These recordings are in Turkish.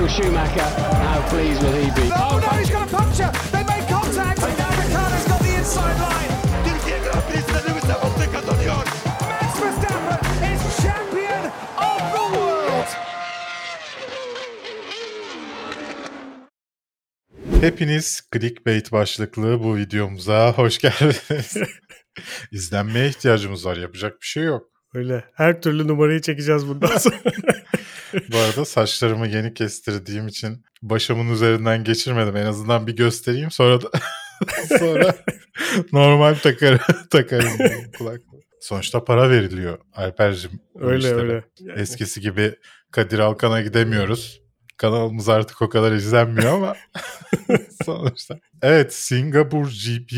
Michael Schumacher, how pleased will he be? Oh no, he's got a puncture. They made contact. And now Ricciardo's got the inside line. Türkiye Grand Prix'sinde Lewis Hamilton kazanıyor. Max Verstappen is champion of the world. Hepiniz clickbait başlıklı bu videomuza hoş geldiniz. İzlenmeye ihtiyacımız var. Yapacak bir şey yok. Öyle. Her türlü numarayı çekeceğiz bundan sonra. Bu arada saçlarımı yeni kestirdiğim için başımın üzerinden geçirmedim. En azından bir göstereyim sonra da sonra normal takarım, takarım kulaklığı. Sonuçta para veriliyor Alper'cim. öyle öyle. Yani Eskisi gibi Kadir Alkan'a gidemiyoruz. Kanalımız artık o kadar izlenmiyor ama sonuçta. Evet Singapur GP.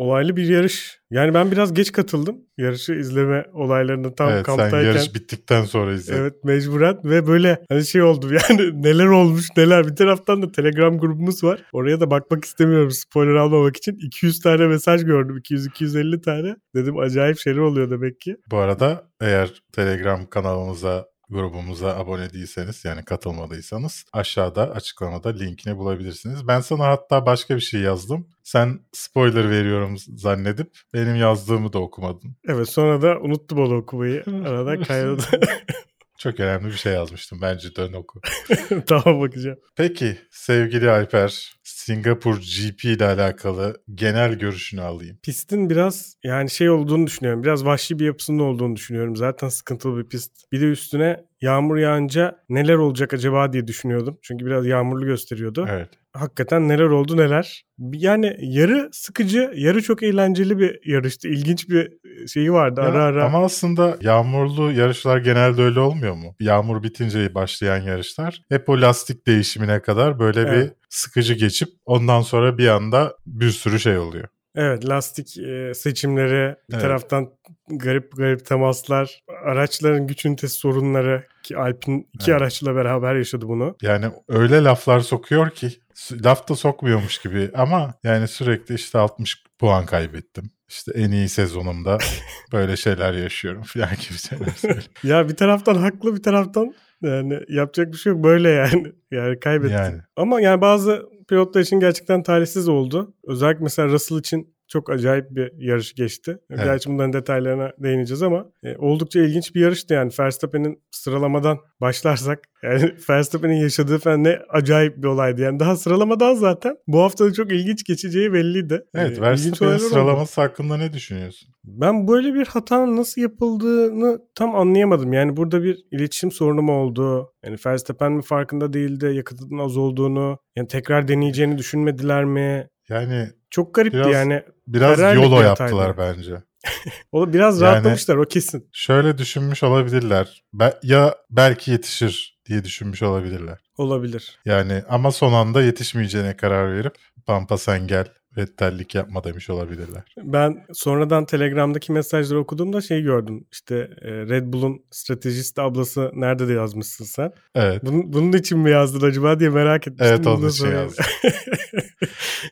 Olaylı bir yarış. Yani ben biraz geç katıldım. Yarışı izleme olaylarını tam evet sen kamptayken. yarış bittikten sonra izledin. Evet mecburen ve böyle hani şey oldu yani neler olmuş neler bir taraftan da telegram grubumuz var oraya da bakmak istemiyorum spoiler almamak için 200 tane mesaj gördüm 200-250 tane dedim acayip şeyler oluyor demek ki Bu arada eğer Telegram kanalımıza grubumuza abone değilseniz yani katılmadıysanız aşağıda açıklamada linkini bulabilirsiniz. Ben sana hatta başka bir şey yazdım. Sen spoiler veriyorum zannedip benim yazdığımı da okumadın. evet sonra da unuttum onu okumayı arada kaynadı Çok önemli bir şey yazmıştım. Bence dön oku. tamam bakacağım Peki sevgili Alper, Singapur GP ile alakalı genel görüşünü alayım. Pistin biraz yani şey olduğunu düşünüyorum. Biraz vahşi bir yapısının olduğunu düşünüyorum. Zaten sıkıntılı bir pist. Bir de üstüne yağmur yağınca neler olacak acaba diye düşünüyordum. Çünkü biraz yağmurlu gösteriyordu. Evet. Hakikaten neler oldu neler. Yani yarı sıkıcı, yarı çok eğlenceli bir yarıştı. İlginç bir şeyi vardı Ya, ara ara. Ama aslında yağmurlu yarışlar genelde öyle olmuyor mu? Yağmur bitince başlayan yarışlar hep o lastik değişimine kadar böyle Evet. bir sıkıcı geçip ondan sonra bir anda bir sürü şey oluyor. Evet lastik e, seçimleri, bir Evet. taraftan garip garip temaslar, araçların güç ünitesi sorunları ki Alpin iki Evet. araçla beraber yaşadı bunu. Yani öyle laflar sokuyor ki sü- laf da sokmuyormuş gibi ama yani sürekli işte 60 puan kaybettim. İşte en iyi sezonumda böyle şeyler yaşıyorum falan gibi şeyler söylüyor. Ya bir taraftan haklı bir taraftan yani yapacak bir şey yok böyle yani. Yani kaybetti. Yani. Ama yani bazı pilotlar için gerçekten talihsiz oldu. Özellikle mesela Russell için çok acayip bir yarış geçti. Evet. Gerçi bunların detaylarına değineceğiz ama e, oldukça ilginç bir yarıştı yani. Verstappen'in sıralamadan başlarsak yani Verstappen'in yaşadığı falan ne acayip bir olaydı. Yani daha sıralamadan zaten bu hafta da çok ilginç geçeceği belliydi. Evet E, ilginç Verstappen'in olaylar oldu. sıralaması hakkında ne düşünüyorsun? Ben böyle bir hatanın nasıl yapıldığını tam anlayamadım. Yani burada bir iletişim sorunu mu oldu? Yani Verstappen mi farkında değildi yakıtın az olduğunu? Yani tekrar deneyeceğini düşünmediler mi? Yani Çok garipti Biraz yani. biraz yolo yaptılar bence. O biraz Yani- rahatlamışlar o kesin. Şöyle düşünmüş olabilirler. Be- ya belki yetişir diye düşünmüş olabilirler. Olabilir. Yani ama son anda yetişmeyeceğine karar verip Pampa sen gel Vettellik yapma demiş olabilirler. Ben sonradan Telegram'daki mesajları okuduğumda şey gördüm. İşte e, Red Bull'un stratejist ablası nerede de yazmışsın sen. Evet. Bunun, bunun için mi yazdın acaba diye merak etmiştim. Evet, onun için yazdım.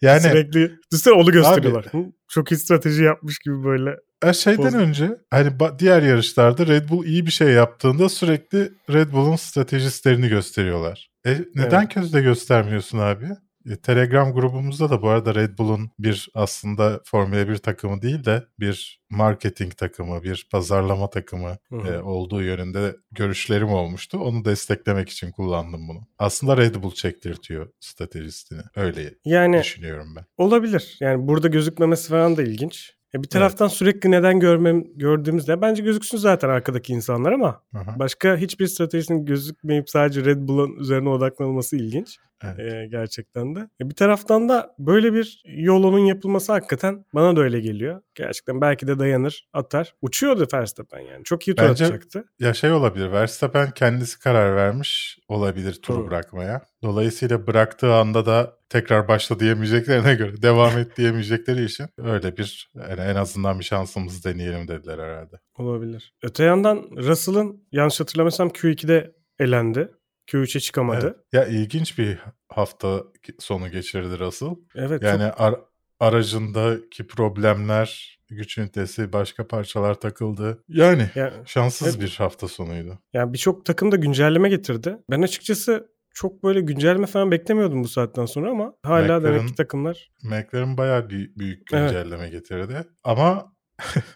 Yani Sürekli düşünsene onu gösteriyorlar. Hı, Çok iyi strateji yapmış gibi böyle. her şeyden Poz- önce hani diğer yarışlarda Red Bull iyi bir şey yaptığında sürekli Red Bull'un stratejistlerini gösteriyorlar. E, neden Evet. közde göstermiyorsun abi? E, Telegram grubumuzda da bu arada Red Bull'un bir aslında Formula 1 takımı değil de bir marketing takımı, bir pazarlama takımı Hı hı. e, olduğu yönünde görüşlerim olmuştu. Onu desteklemek için kullandım bunu. Aslında Red Bull çektirtiyor stratejistini. Öyle Yani düşünüyorum ben. olabilir. Yani burada gözükmemesi falan da ilginç. E bir taraftan sürekli neden görmem gördüğümüzde bence gözüksün zaten arkadaki insanlar ama hı. başka hiçbir stratejinin gözükmeyip sadece Red Bull'un üzerine odaklanılması ilginç. Evet. E, gerçekten de. E bir taraftan da böyle bir yolunun yapılması hakikaten bana da öyle geliyor. Gerçekten belki de dayanır, atar. Uçuyordu Verstappen yani. Çok iyi tur Bence- atacaktı. Ya şey olabilir. Verstappen kendisi karar vermiş olabilir turu Tabii. bırakmaya. Dolayısıyla bıraktığı anda da tekrar başla diyemeyeceklerine göre devam et diyemeyecekleri için öyle bir yani en azından bir şansımızı deneyelim dediler herhalde. Olabilir. Öte yandan Russell'ın yanlış hatırlamıyorsam Q2'de elendi. Q3'e çıkamadı. Evet. Ya ilginç bir hafta sonu geçirdi Russell. Evet, Yani çok ar- aracındaki problemler, güç ünitesi, başka parçalar takıldı. Yani yani, şanssız Evet. bir hafta sonuydu. yani birçok takım da güncelleme getirdi. Ben açıkçası çok böyle güncelleme falan beklemiyordum bu saatten sonra ama hala demek McLaren- ki takımlar McLaren bayağı büyük, büyük Evet. güncelleme getirdi. Ama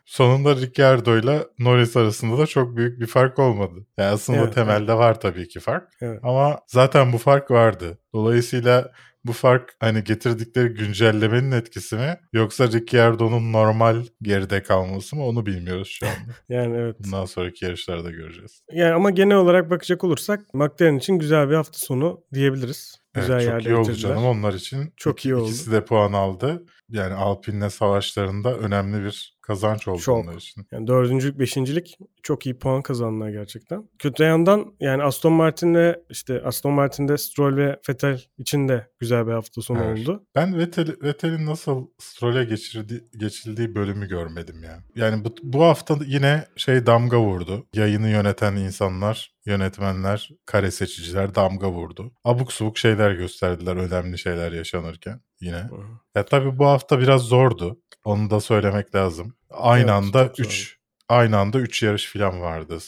sonunda Ricciardo ile Norris arasında da çok büyük bir fark olmadı. Yani aslında Evet, temelde var tabii ki fark. Evet. Ama zaten bu fark vardı. Dolayısıyla bu fark hani getirdikleri güncellemenin etkisi mi yoksa Ricciardo'nun normal geride kalması mı onu bilmiyoruz şu anda. yani evet. Bundan sonraki yarışlarda göreceğiz. Yani ama genel olarak bakacak olursak McLaren için güzel bir hafta sonu diyebiliriz. Güzel Evet, çok iyi oldu canım onlar için. Çok İki- iyi oldu. İkisi de puan aldı. Yani Alpine'le savaşlarında önemli bir kazanç oldu Çok. onlar için. Yani dördüncülük, beşincilik çok iyi puan kazandılar gerçekten. Kötü yandan yani Aston Martin ve işte Aston Martin'de Stroll ve Vettel için de güzel bir hafta sonu Evet. oldu. Ben Vettel, Vettel'in nasıl Stroll'e geçirdi, geçildiği bölümü görmedim ya. Yani bu, bu hafta yine şey damga vurdu. Yayını yöneten insanlar, yönetmenler, kare seçiciler damga vurdu. Abuk subuk şeyler gösterdiler önemli şeyler yaşanırken yine. Ya tabii bu hafta biraz zordu. Onu da söylemek lazım. Aynı Evet, anda çok zordu. 3 aynı anda 3 yarış falan vardı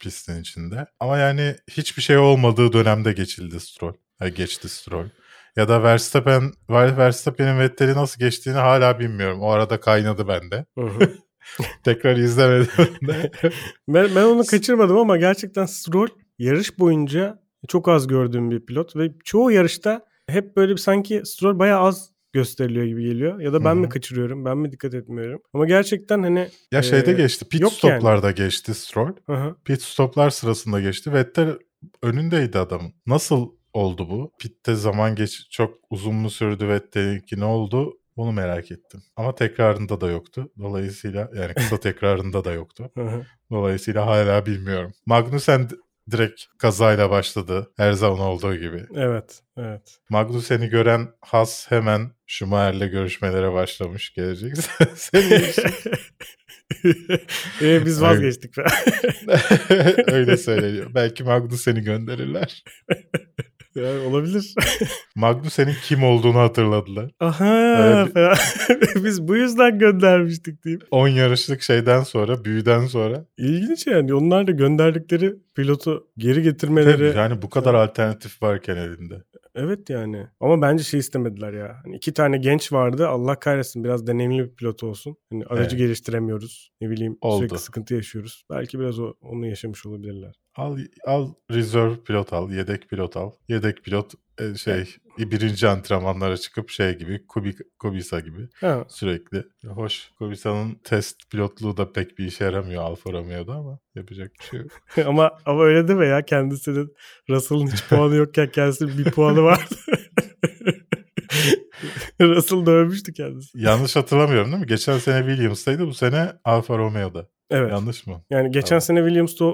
pistin içinde. Ama yani hiçbir şey olmadığı dönemde geçildi Stroll. Ha, geçti Stroll. Ya da Verstappen, Ver- Verstappen'in Vettel'i nasıl geçtiğini hala bilmiyorum. O arada kaynadı bende. Tekrar izlemedim. ben, ben onu kaçırmadım ama gerçekten Stroll yarış boyunca çok az gördüğüm bir pilot ve çoğu yarışta hep böyle bir sanki Stroll bayağı az gösteriliyor gibi geliyor. Ya da ben Hı hı. mi kaçırıyorum, ben mi dikkat etmiyorum. Ama gerçekten hani ya şeyde Ee, geçti. Pit stoplarda geçti Stroll. hı hı, Pit stoplar sırasında geçti. Vettel önündeydi adamın. Nasıl oldu bu? Pitte zaman geç çok uzun mu sürdü Vettel'inki ne oldu? Onu merak ettim. Ama tekrarında da yoktu. Dolayısıyla yani kısa tekrarında da yoktu. Dolayısıyla hala bilmiyorum. Magnussen direkt kazayla başladı. Her zaman olduğu gibi. evet, evet. Magnussen'i gören Has hemen Schumacher'le görüşmelere başlamış. Gelecek senin için. ee, biz vazgeçtik falan. Öyle söyleniyor. Belki Magnussen'i gönderirler. Yani olabilir. Magnussen'in kim olduğunu hatırladılar. Aha falan. biz bu yüzden göndermiştik diyeyim. 10 yarışlık şeyden sonra, büyüden sonra. İlginç yani. Onlar da gönderdikleri pilotu geri getirmeleri. Yani bu kadar alternatif varken elinde. Evet yani. Ama bence şey istemediler ya. Hani iki tane genç vardı. Allah kahretsin biraz deneyimli bir pilot olsun. Hani aracı Evet. geliştiremiyoruz. Ne bileyim Oldu. sürekli sıkıntı yaşıyoruz. Belki biraz o, onu yaşamış olabilirler. Al al reserve pilot al, yedek pilot al. Yedek pilot şey birinci antrenmanlara çıkıp şey gibi Kubi, Kubica gibi Ha, sürekli. Hoş Kubica'nın test pilotluğu da pek bir işe yaramıyor Alfa Romeo'da ama yapacak bir şey yok. ama ama öyle deme ya. Kendisinin Russell'ın hiç puanı yokken kendisinin bir puanı vardı. Russell dövmüştü kendisi. Yanlış hatırlamıyorum değil mi? Geçen sene Williams'taydı bu sene Alfa Romeo'da. Evet. Yanlış mı? Yani geçen Tamam. sene Williams'ta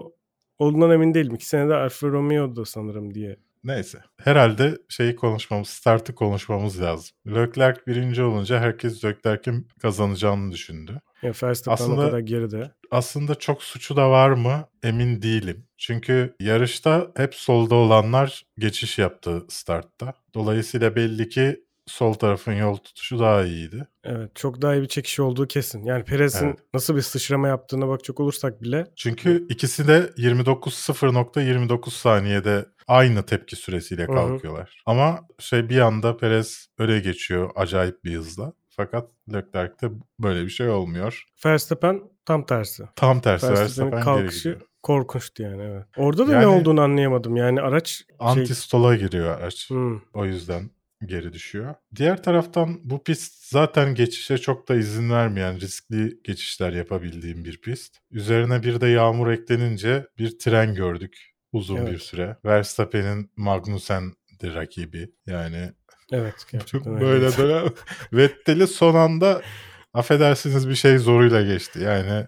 olduğundan emin değilim. İki senede Alfa Romeo'da sanırım diye. Neyse. Herhalde şeyi konuşmamız, startı konuşmamız lazım. Leclerc birinci olunca herkes Leclerc'in kazanacağını düşündü. Yani Verstappen Aslında- o kadar geride. Aslında çok suçu da var mı emin değilim. Çünkü yarışta hep solda olanlar geçiş yaptı startta. Dolayısıyla belli ki sol tarafın yol tutuşu daha iyiydi. Evet çok daha iyi bir çekiş olduğu kesin. Yani Perez'in Evet. nasıl bir sıçrama yaptığına bakacak olursak bile Çünkü ikisi de 29 0.29 saniyede aynı tepki süresiyle kalkıyorlar. Ama şey bir anda Perez öne geçiyor acayip bir hızla. Fakat Leclerc'te böyle bir şey olmuyor. Verstappen tam tersi. Tam tersi Verstappen'in Verstappen geri kalkışı gidiyor. korkunçtu yani evet. Orada da Yani- ne olduğunu anlayamadım. Yani araç şey... Antistola giriyor araç. Hmm, O yüzden geri düşüyor. Diğer taraftan bu pist zaten geçişe çok da izin vermeyen riskli geçişler yapabildiğim bir pist. Üzerine bir de yağmur eklenince bir tren gördük uzun Evet. bir süre. Verstappen'in Magnussen'di rakibi. Yani evet öyle. böyle dönem. Vettel'i son anda affedersiniz bir şey zoruyla geçti. Yani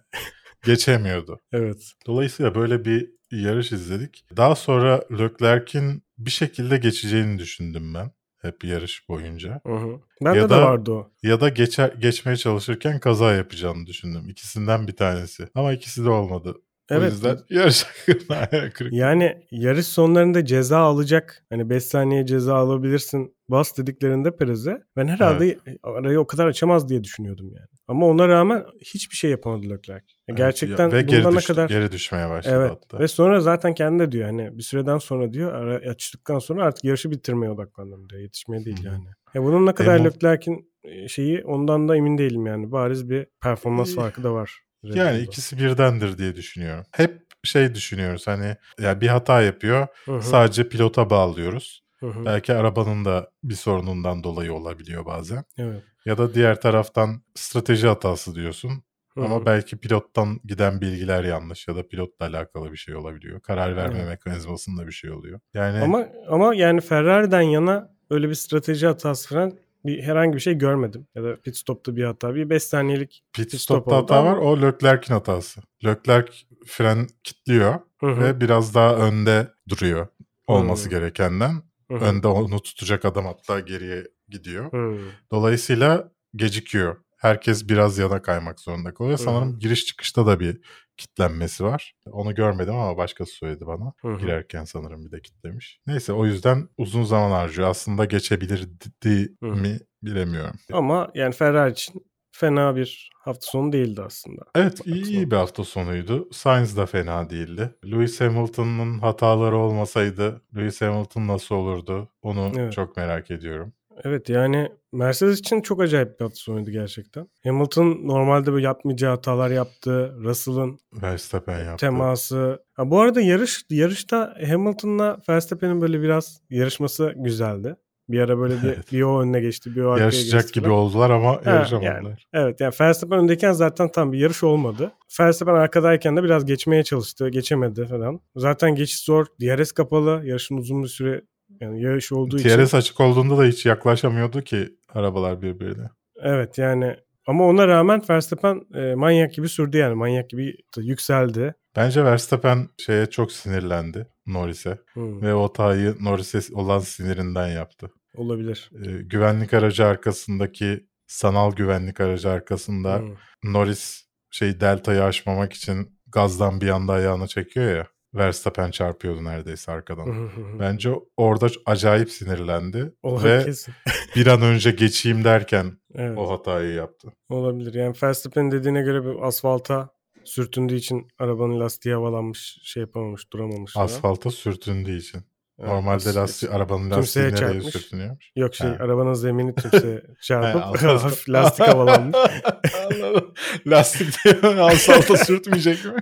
geçemiyordu. Evet. Dolayısıyla böyle bir yarış izledik. Daha sonra Leclerc'in bir şekilde geçeceğini düşündüm ben. Hep yarış boyunca. Hı hı. Bende Ya de da- vardı o. Ya da geçer, geçmeye çalışırken kaza yapacağını düşündüm. İkisinden bir tanesi. Ama ikisi de olmadı. O Evet. yüzden yarış hakkında. Yani yarış sonlarında ceza alacak. Hani 5 saniye ceza alabilirsin. Bas dediklerinde Perez'e. Ben herhalde arayı o kadar açamaz diye düşünüyordum yani. Ama ona rağmen hiçbir şey yapamadı Leclerc. Ya Gerçekten ve geri, bundan düştü, kadar geri düşmeye başladı Evet. hatta. Ve sonra zaten kendi de diyor hani bir süreden sonra diyor ara açtıktan sonra artık yarışı bitirmeye odaklandım diyor. Yetişmeye değil Hı hı. yani. Ya bunun ne kadar Hamil- Leclerc'in e, şeyi ondan da emin değilim yani. Bariz bir performans İyi. farkı da var. Yani Bull'da. ikisi birdendir diye düşünüyorum. Hep şey düşünüyoruz hani ya bir hata yapıyor Hı hı, sadece pilota bağlıyoruz. Hı hı. Belki arabanın da bir sorunundan dolayı olabiliyor bazen. Evet. Ya da diğer taraftan strateji hatası diyorsun. Hı hı. Ama belki pilottan giden bilgiler yanlış ya da pilotla alakalı bir şey olabiliyor. Karar verme Evet. mekanizmasında bir şey oluyor. Yani Ama ama yani Ferrari'den yana öyle bir strateji hatası falan bir herhangi bir şey görmedim. Ya da pit stop'ta bir hata. Bir 5 saniyelik pit stop stop'ta hata ama- var. O Leclerc'in hatası. Leclerc fren kilitliyor Hı hı, ve biraz daha önde duruyor olması Hı. gerekenden. Hı hı, Önde onu tutacak adam hatta geriye gidiyor. hı. Dolayısıyla gecikiyor. Herkes biraz yana kaymak zorunda kalıyor. Hı hı. Sanırım giriş çıkışta da bir kitlenmesi var. Onu görmedim ama başkası söyledi bana. Hı hı. Girerken sanırım bir de kitlemiş. Neyse o yüzden uzun zaman harcıyor. Aslında geçebilirdi Hı. mi bilemiyorum. Ama yani Ferrari için fena bir hafta sonu değildi aslında. Evet iyi, iyi bir hafta sonuydu. Sainz da fena değildi. Lewis Hamilton'ın hataları olmasaydı Lewis Hamilton nasıl olurdu? Onu Evet. çok merak ediyorum. Evet yani Mercedes için çok acayip bir hafta sonuydu gerçekten. Hamilton normalde böyle yapmayacağı hatalar yaptı. Russell'ın Verstappen yaptı. teması. Ha, bu arada yarış yarışta Hamilton'la Verstappen'in böyle biraz yarışması güzeldi. Bir ara böyle bir, Evet. bir o önüne geçti, bir o arkaya Yarışacak geçti gibi falan. oldular ama yarışamadılar. yani. Evet yani Verstappen öndeyken zaten tam bir yarış olmadı. Verstappen arkadayken de biraz geçmeye çalıştı. Geçemedi falan. Zaten geçiş zor. DRS kapalı. Yarışın uzun bir süre yani yarış olduğu için. TRS açık olduğunda da hiç yaklaşamıyordu ki arabalar birbirine. Evet yani ama ona rağmen Verstappen e, manyak gibi sürdü yani. Manyak gibi yükseldi. Bence Verstappen şeye çok sinirlendi Norris'e Hmm, ve o hatayı Norris'e olan sinirinden yaptı. olabilir. Ee, güvenlik aracı arkasındaki sanal güvenlik aracı arkasında Hmm. Norris şey deltayı aşmamak için gazdan bir anda ayağını çekiyor ya. Verstappen çarpıyordu neredeyse arkadan. Bence orada acayip sinirlendi Olabilir ve kesin. bir an önce geçeyim derken Evet. o hatayı yaptı. Olabilir. Yani Verstappen dediğine göre bir asfalta sürtündüğü için arabanın lastiği havalanmış, şey yapamamış, duramamış. Asfalta sürtündüğü için. Evet, Normalde as- lastik, arabanın lastiği nereye çarpmış. sürtünüyormuş? Yok şey Ha. arabanın zemini tümseye He, çarpıp hafif lastik havalanmış. Lastik diyor asfalta sürtmeyecek mi?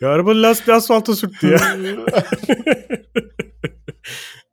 ya arabanın lastiği asfalta sürttü ya.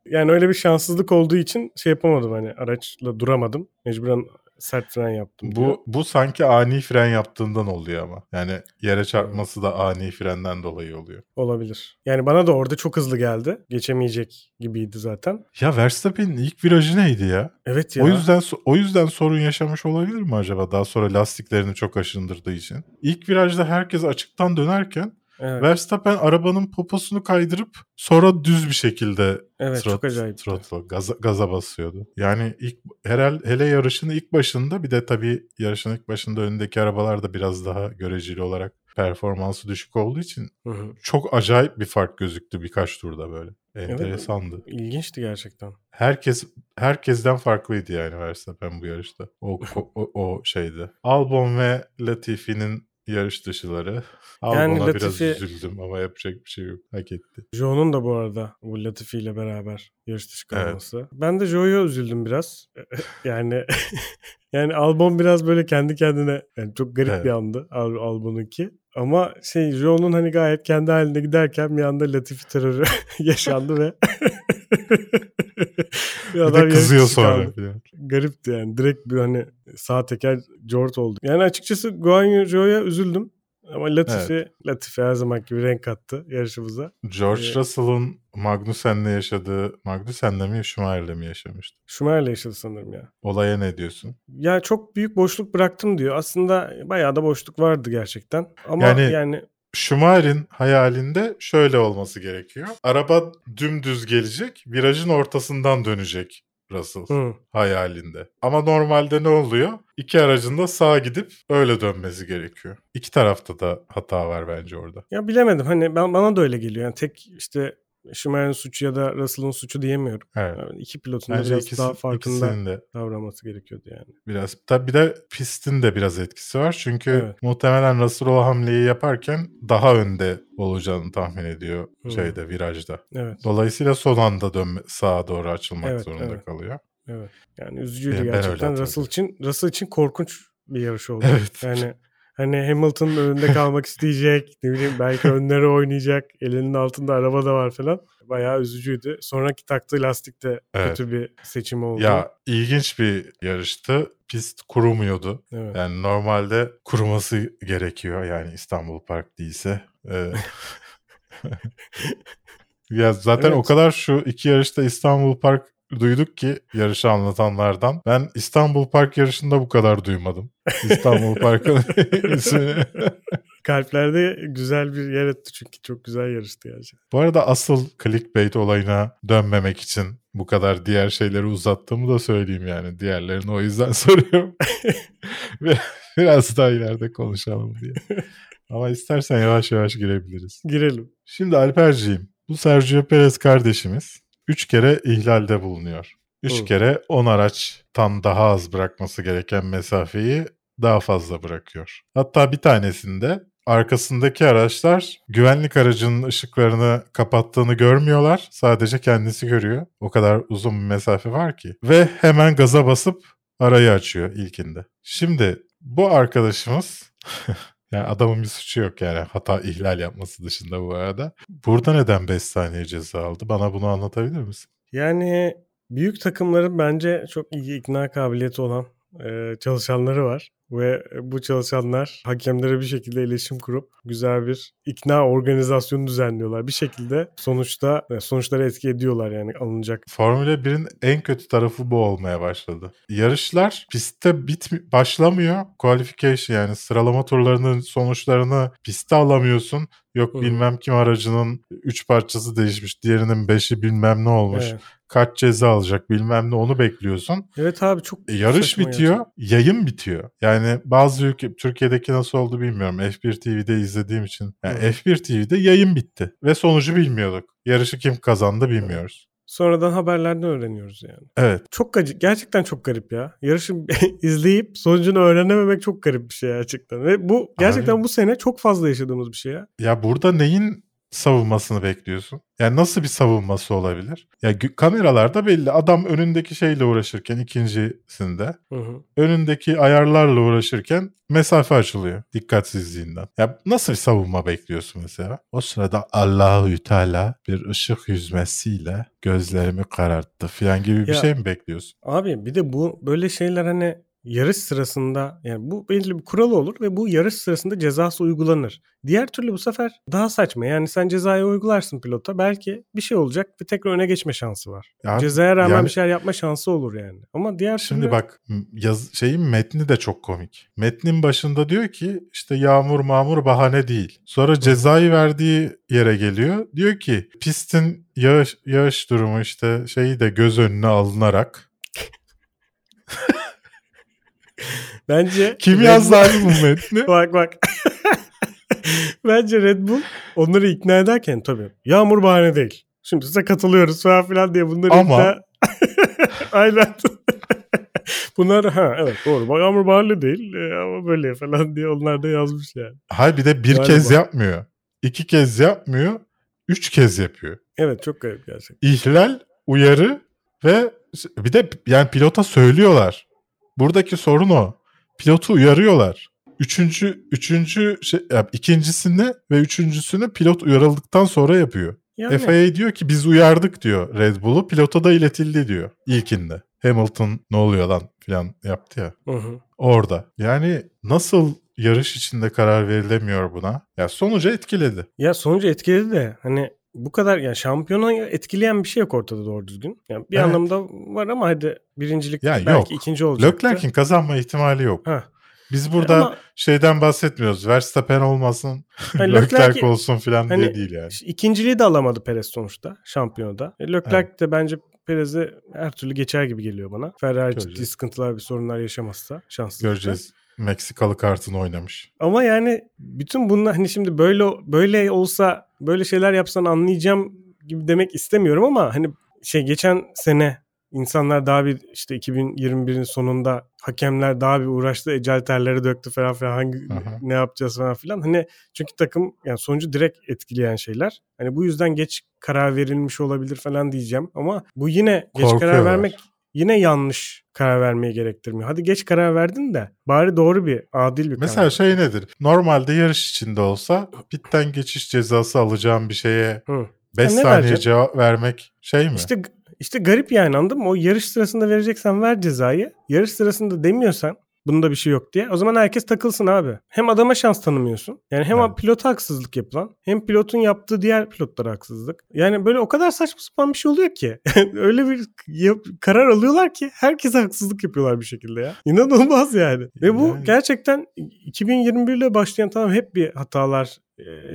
yani öyle bir şanssızlık olduğu için şey yapamadım hani araçla duramadım. Mecburen sert fren yaptım. diyor. bu bu sanki ani fren yaptığından oluyor ama. Yani yere çarpması da ani frenden dolayı oluyor. olabilir. Yani bana da orada çok hızlı geldi. Geçemeyecek gibiydi zaten. Ya Verstappen'in ilk virajı neydi ya? Evet ya. O yüzden o yüzden sorun yaşamış olabilir mi acaba? Daha sonra lastiklerini çok aşındırdığı için. İlk virajda herkes açıktan dönerken evet, Verstappen arabanın poposunu kaydırıp sonra düz bir şekilde evet çok trot- acayip. throttle, gaza, gaza basıyordu. Yani ilk herhal hele yarışın ilk başında bir de tabii yarışın ilk başında önündeki arabalar da biraz daha göreceli olarak performansı düşük olduğu için Hı hı. çok acayip bir fark gözüktü birkaç turda böyle. Enteresandı. İlginçti gerçekten. Herkes herkesten farklıydı yani Verstappen bu yarışta. O o, o, o şeydi. Albon ve Latifi'nin yarış dışıları. Yani Albon'a biraz Latifi- üzüldüm ama yapacak bir şey yok. Hak etti. Joe'nun da bu arada bu Latifi ile beraber yarış dışı Evet. kalması. Ben de Joe'ya üzüldüm biraz. yani yani Albon biraz böyle kendi kendine yani çok garip Evet. bir andı Al Albon'unki. Ama şey Joe'nun hani gayet kendi halinde giderken bir anda Latifi terörü yaşandı ve Bir de yarış kızıyor sonra. falan. Garipti yani. Direkt bir hani sağ teker jort oldu. Yani açıkçası Guan Yu Zhou'ya üzüldüm. Ama Latifi, Latifi her zaman gibi renk kattı yarışımıza. George Evet. Russell'ın Magnussen'le yaşadığı, Magnussen'le mi Schumacher'le mi yaşamıştı? Schumacher'le yaşadı sanırım ya. Olaya ne diyorsun? Ya çok büyük boşluk bıraktım diyor. Aslında bayağı da boşluk vardı gerçekten. Ama Yani- yani, Schumacher'in hayalinde şöyle olması gerekiyor. Araba dümdüz gelecek, virajın ortasından dönecek Russell hı, hayalinde. Ama normalde ne oluyor? İki aracın da sağa gidip öyle dönmesi gerekiyor. İki tarafta da hata var bence orada. ya bilemedim. Hani ben bana da öyle geliyor. Yani tek işte Schumacher'in suçu ya da Russell'ın suçu diyemiyorum. Evet. Yani iki pilotun da biraz ikisi, daha farkında de davranması gerekiyordu yani. biraz. Tabii bir de pistin de biraz etkisi var. Çünkü Evet. muhtemelen Russell o hamleyi yaparken daha önde olacağını tahmin ediyor Hı. şeyde virajda. Evet. Dolayısıyla son anda dönme, sağa doğru açılmak Evet, zorunda evet. kalıyor. Evet. Yani üzücüydü öyle gerçekten. Russell için Russell için korkunç bir yarış oldu. Evet. Yani hani Hamilton'ın önünde kalmak isteyecek. Ne bileyim belki önlere oynayacak. Elinin altında araba da var falan. Bayağı üzücüydü. Sonraki taktığı lastik de Evet. kötü bir seçim oldu. Ya ilginç bir yarıştı. Pist kurumuyordu. Evet. Yani normalde kuruması gerekiyor. Yani İstanbul Park değilse. Ee, ya zaten Evet. o kadar şu iki yarışta İstanbul Park duyduk ki yarışı anlatanlardan. Ben İstanbul Park yarışında bu kadar duymadım. İstanbul Park'ın ismini. Kalplerde güzel bir yer etti çünkü çok güzel yarıştı gerçekten. Bu arada asıl clickbait olayına dönmemek için bu kadar diğer şeyleri uzattığımı da söyleyeyim yani. Diğerlerini o yüzden soruyorum. Biraz daha ileride konuşalım diye. Ama istersen yavaş yavaş girebiliriz. Girelim. Şimdi Alperciğim, bu Sergio Perez kardeşimiz 3 kere ihlalde bulunuyor. 3 Hı. kere 10 araçtan daha az bırakması gereken mesafeyi daha fazla bırakıyor. Hatta bir tanesinde arkasındaki araçlar güvenlik aracının ışıklarını kapattığını görmüyorlar. Sadece kendisi görüyor. O kadar uzun bir mesafe var ki. Ve hemen gaza basıp arayı açıyor ilkinde. Şimdi bu arkadaşımız yani adamın bir suçu yok yani hata ihlal yapması dışında bu arada. Burada neden 5 saniye ceza aldı? Bana bunu anlatabilir misin? Yani büyük takımların bence çok iyi ikna kabiliyeti olan çalışanları var. Ve bu çalışanlar hakemlere bir şekilde iletişim kurup güzel bir ikna organizasyonu düzenliyorlar. Bir şekilde sonuçta e, sonuçları etki ediyorlar yani alınacak. Formula 1'in en kötü tarafı bu olmaya başladı. Yarışlar pistte bit başlamıyor. Qualification yani sıralama turlarının sonuçlarını pistte alamıyorsun. Yok Hı. bilmem kim aracının 3 parçası değişmiş, diğerinin 5'i bilmem ne olmuş. Evet. Kaç ceza alacak bilmem ne onu bekliyorsun. Evet abi çok E, yarış bitiyor, yayın bitiyor. Yani bazı ülke, Türkiye'deki nasıl oldu bilmiyorum. F1 TV'de izlediğim için. Yani Hı. F1 TV'de yayın bitti ve sonucu bilmiyorduk. Yarışı kim kazandı bilmiyoruz. Sonradan haberlerden öğreniyoruz yani. Evet. Çok gacı, gerçekten çok garip ya. Yarışı izleyip sonucunu öğrenememek çok garip bir şey gerçekten. Ve bu gerçekten Abi. bu sene çok fazla yaşadığımız bir şey ya. Ya burada neyin savunmasını bekliyorsun? Yani nasıl bir savunması olabilir? Ya gü- kameralarda belli. Adam önündeki şeyle uğraşırken ikincisinde Hı hı. önündeki ayarlarla uğraşırken mesafe açılıyor dikkatsizliğinden. Ya nasıl bir savunma bekliyorsun mesela? O sırada Allahü Teala bir ışık yüzmesiyle gözlerimi kararttı falan gibi bir Ya- şey mi bekliyorsun? Abi bir de bu böyle şeyler hani yarış sırasında yani bu belli bir kuralı olur ve bu yarış sırasında cezası uygulanır. Diğer türlü bu sefer daha saçma. Yani sen cezayı uygularsın pilota belki bir şey olacak ve tekrar öne geçme şansı var. Ya Cezaya rağmen yani- bir şeyler yapma şansı olur yani. Ama diğer Şimdi türlü bak yaz, şeyin metni de çok komik. Metnin başında diyor ki işte yağmur mağmur bahane değil. Sonra cezayı verdiği yere geliyor. Diyor ki pistin yağış, yağış durumu işte şeyi de göz önüne alınarak. bence Kim Red yazdı abi bu metni? bak bak. Bence Red Bull onları ikna ederken tabii yağmur bahane değil. Şimdi size katılıyoruz falan filan diye bunları Ama- ikna... Aynen. Bunlar ha evet doğru. Yağmur bahane değil e, ama böyle falan diye onlar da yazmış yani. Hayır bir de bir Galiba. kez yapmıyor. iki kez yapmıyor. Üç kez yapıyor. Evet çok garip gerçekten. İhlal, uyarı ve bir de yani pilota söylüyorlar. Buradaki sorun o. Pilotu uyarıyorlar. Üçüncü, üçüncü şey, ya ikincisini ve üçüncüsünü pilot uyarıldıktan sonra yapıyor. Yani, FIA diyor ki biz uyardık diyor Red Bull'u. Pilota da iletildi diyor ilkinde. Hamilton ne oluyor lan falan yaptı ya. Hı hı. Orada. Yani nasıl yarış içinde karar verilemiyor buna? Ya sonucu etkiledi. Ya sonucu etkiledi de hani bu kadar yani şampiyona etkileyen bir şey yok ortada doğru düzgün. Yani bir Evet. anlamda var ama hadi birincilik Ya belki yok. ikinci olacaktı. Leclerc'in kazanma ihtimali yok. Ha. Biz burada Ama şeyden bahsetmiyoruz. Verstappen olmasın, hani Leclerc olsun falan diye hani- değil yani. ikinciliği de alamadı Perez sonuçta şampiyonada. E, Leclerc de bence Perez'e her türlü geçer gibi geliyor bana. Ferrari ciddi Göreceğiz. sıkıntılar bir sorunlar yaşamazsa şanslı. Göreceğiz. Meksikalı kartını oynamış. Ama yani bütün bunlar hani şimdi böyle böyle olsa böyle şeyler yapsan anlayacağım gibi demek istemiyorum ama hani şey geçen sene insanlar daha bir işte 2021'in sonunda hakemler daha bir uğraştı. Ecel terleri döktü falan filan hangi Aha. ne yapacağız falan filan. Hani çünkü takım yani sonucu direkt etkileyen şeyler. Hani bu yüzden geç karar verilmiş olabilir falan diyeceğim ama bu yine geç karar vermek yine yanlış karar vermeyi gerektirmiyor. Hadi geç karar verdin de bari doğru bir adil bir Mesela karar. şey nedir? Normalde yarış içinde olsa pitten geçiş cezası alacağım bir şeye Hı. 5 ne saniye vereceksin? cevap vermek şey mi? İşte işte garip yani anladın mı? O yarış sırasında vereceksen ver cezayı. Yarış sırasında demiyorsan bunda bir şey yok diye. O zaman herkes takılsın abi. Hem adama şans tanımıyorsun. Yani hem Evet. pilota haksızlık yapılan hem pilotun yaptığı diğer pilotlara haksızlık. Yani böyle o kadar saçma sapan bir şey oluyor ki. Öyle bir yap- karar alıyorlar ki herkese haksızlık yapıyorlar bir şekilde ya. İnanılmaz yani. Ve bu Yani- gerçekten 2021 ile başlayan tamam hep bir hatalar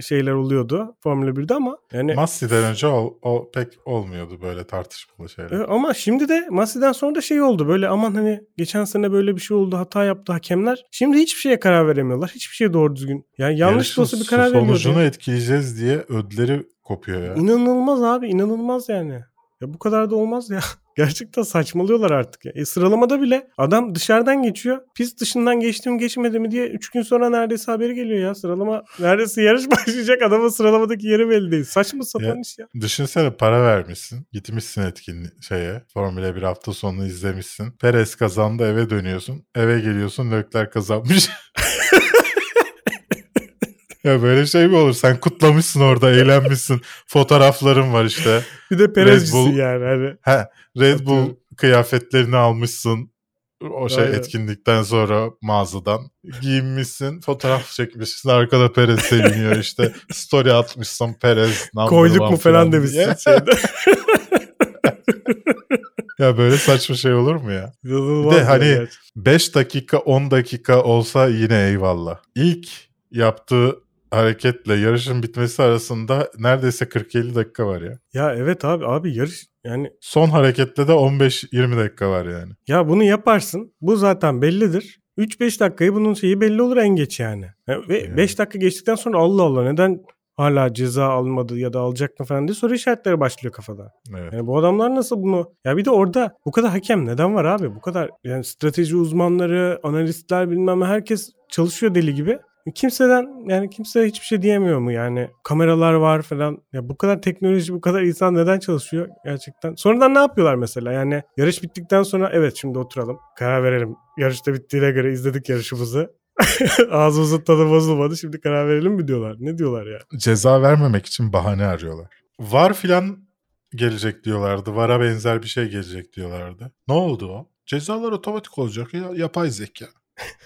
şeyler oluyordu Formula 1'de ama yani Massi'den önce o, o pek olmuyordu böyle tartışmalı şeyler. Evet, ama şimdi de Masi'den sonra da şey oldu. Böyle aman hani geçen sene böyle bir şey oldu hata yaptı hakemler. Şimdi hiçbir şeye karar veremiyorlar. Hiçbir şey doğru düzgün. Yani yanlış da olsa bir karar sonucunu veriyor. etkileyeceğiz diye ödleri kopuyor ya. İnanılmaz abi inanılmaz yani. Ya bu kadar da olmaz ya. Gerçekten saçmalıyorlar artık ya. E, sıralamada bile adam dışarıdan geçiyor. Pist dışından geçti mi geçmedi mi diye 3 gün sonra neredeyse haberi geliyor ya. Sıralama neredeyse yarış başlayacak adamın sıralamadaki yeri belli değil. Saçma sapan Ya, iş ya. Düşünsene para vermişsin. Gitmişsin etkinliğe şeye. Formula 1 hafta sonunu izlemişsin. Perez kazandı eve dönüyorsun. Eve geliyorsun Lökler kazanmış. Ya böyle şey mi olur? Sen kutlamışsın orada eğlenmişsin. Fotoğrafların var işte. Bir de Perezcisin yani. Hani. Ha, Red Bull kıyafetlerini almışsın. O şey Aynen. etkinlikten sonra mağazadan giyinmişsin, fotoğraf çekmişsin. Arkada Perez seviniyor işte. Story atmışsın Perez. Koyduk mu falan demişsin şeyde. Ya böyle saçma şey olur mu ya? Bir de hani gerçekten. 5 dakika 10 dakika olsa yine eyvallah. İlk yaptığı hareketle yarışın bitmesi arasında neredeyse 40-50 dakika var ya. Ya evet abi abi yarış yani Son harekette de 15-20 dakika var yani. ya bunu yaparsın. Bu zaten bellidir. 3-5 dakikayı bunun şeyi belli olur en geç yani. Ya Ve Yani. 5 dakika geçtikten sonra Allah Allah neden hala ceza almadı ya da alacak mı falan diye soru işaretleri başlıyor kafada. Evet. Yani bu adamlar nasıl bunu... Ya bir de orada bu kadar hakem neden var abi? Bu kadar yani strateji uzmanları, analistler bilmem herkes çalışıyor deli gibi. Kimseden yani kimse hiçbir şey diyemiyor mu yani? Kameralar var falan. Ya bu kadar teknoloji, bu kadar insan neden çalışıyor gerçekten? Sonradan ne yapıyorlar mesela? Yani yarış bittikten sonra evet şimdi oturalım. Karar verelim. Yarışta bittiğine göre izledik yarışımızı. Ağzımızın tadı bozulmadı. Şimdi karar verelim mi diyorlar? Ne diyorlar ya? Ceza vermemek için bahane arıyorlar. Var filan gelecek diyorlardı. Vara benzer bir şey gelecek diyorlardı. Ne oldu o? Cezalar otomatik olacak ya yapay zeka.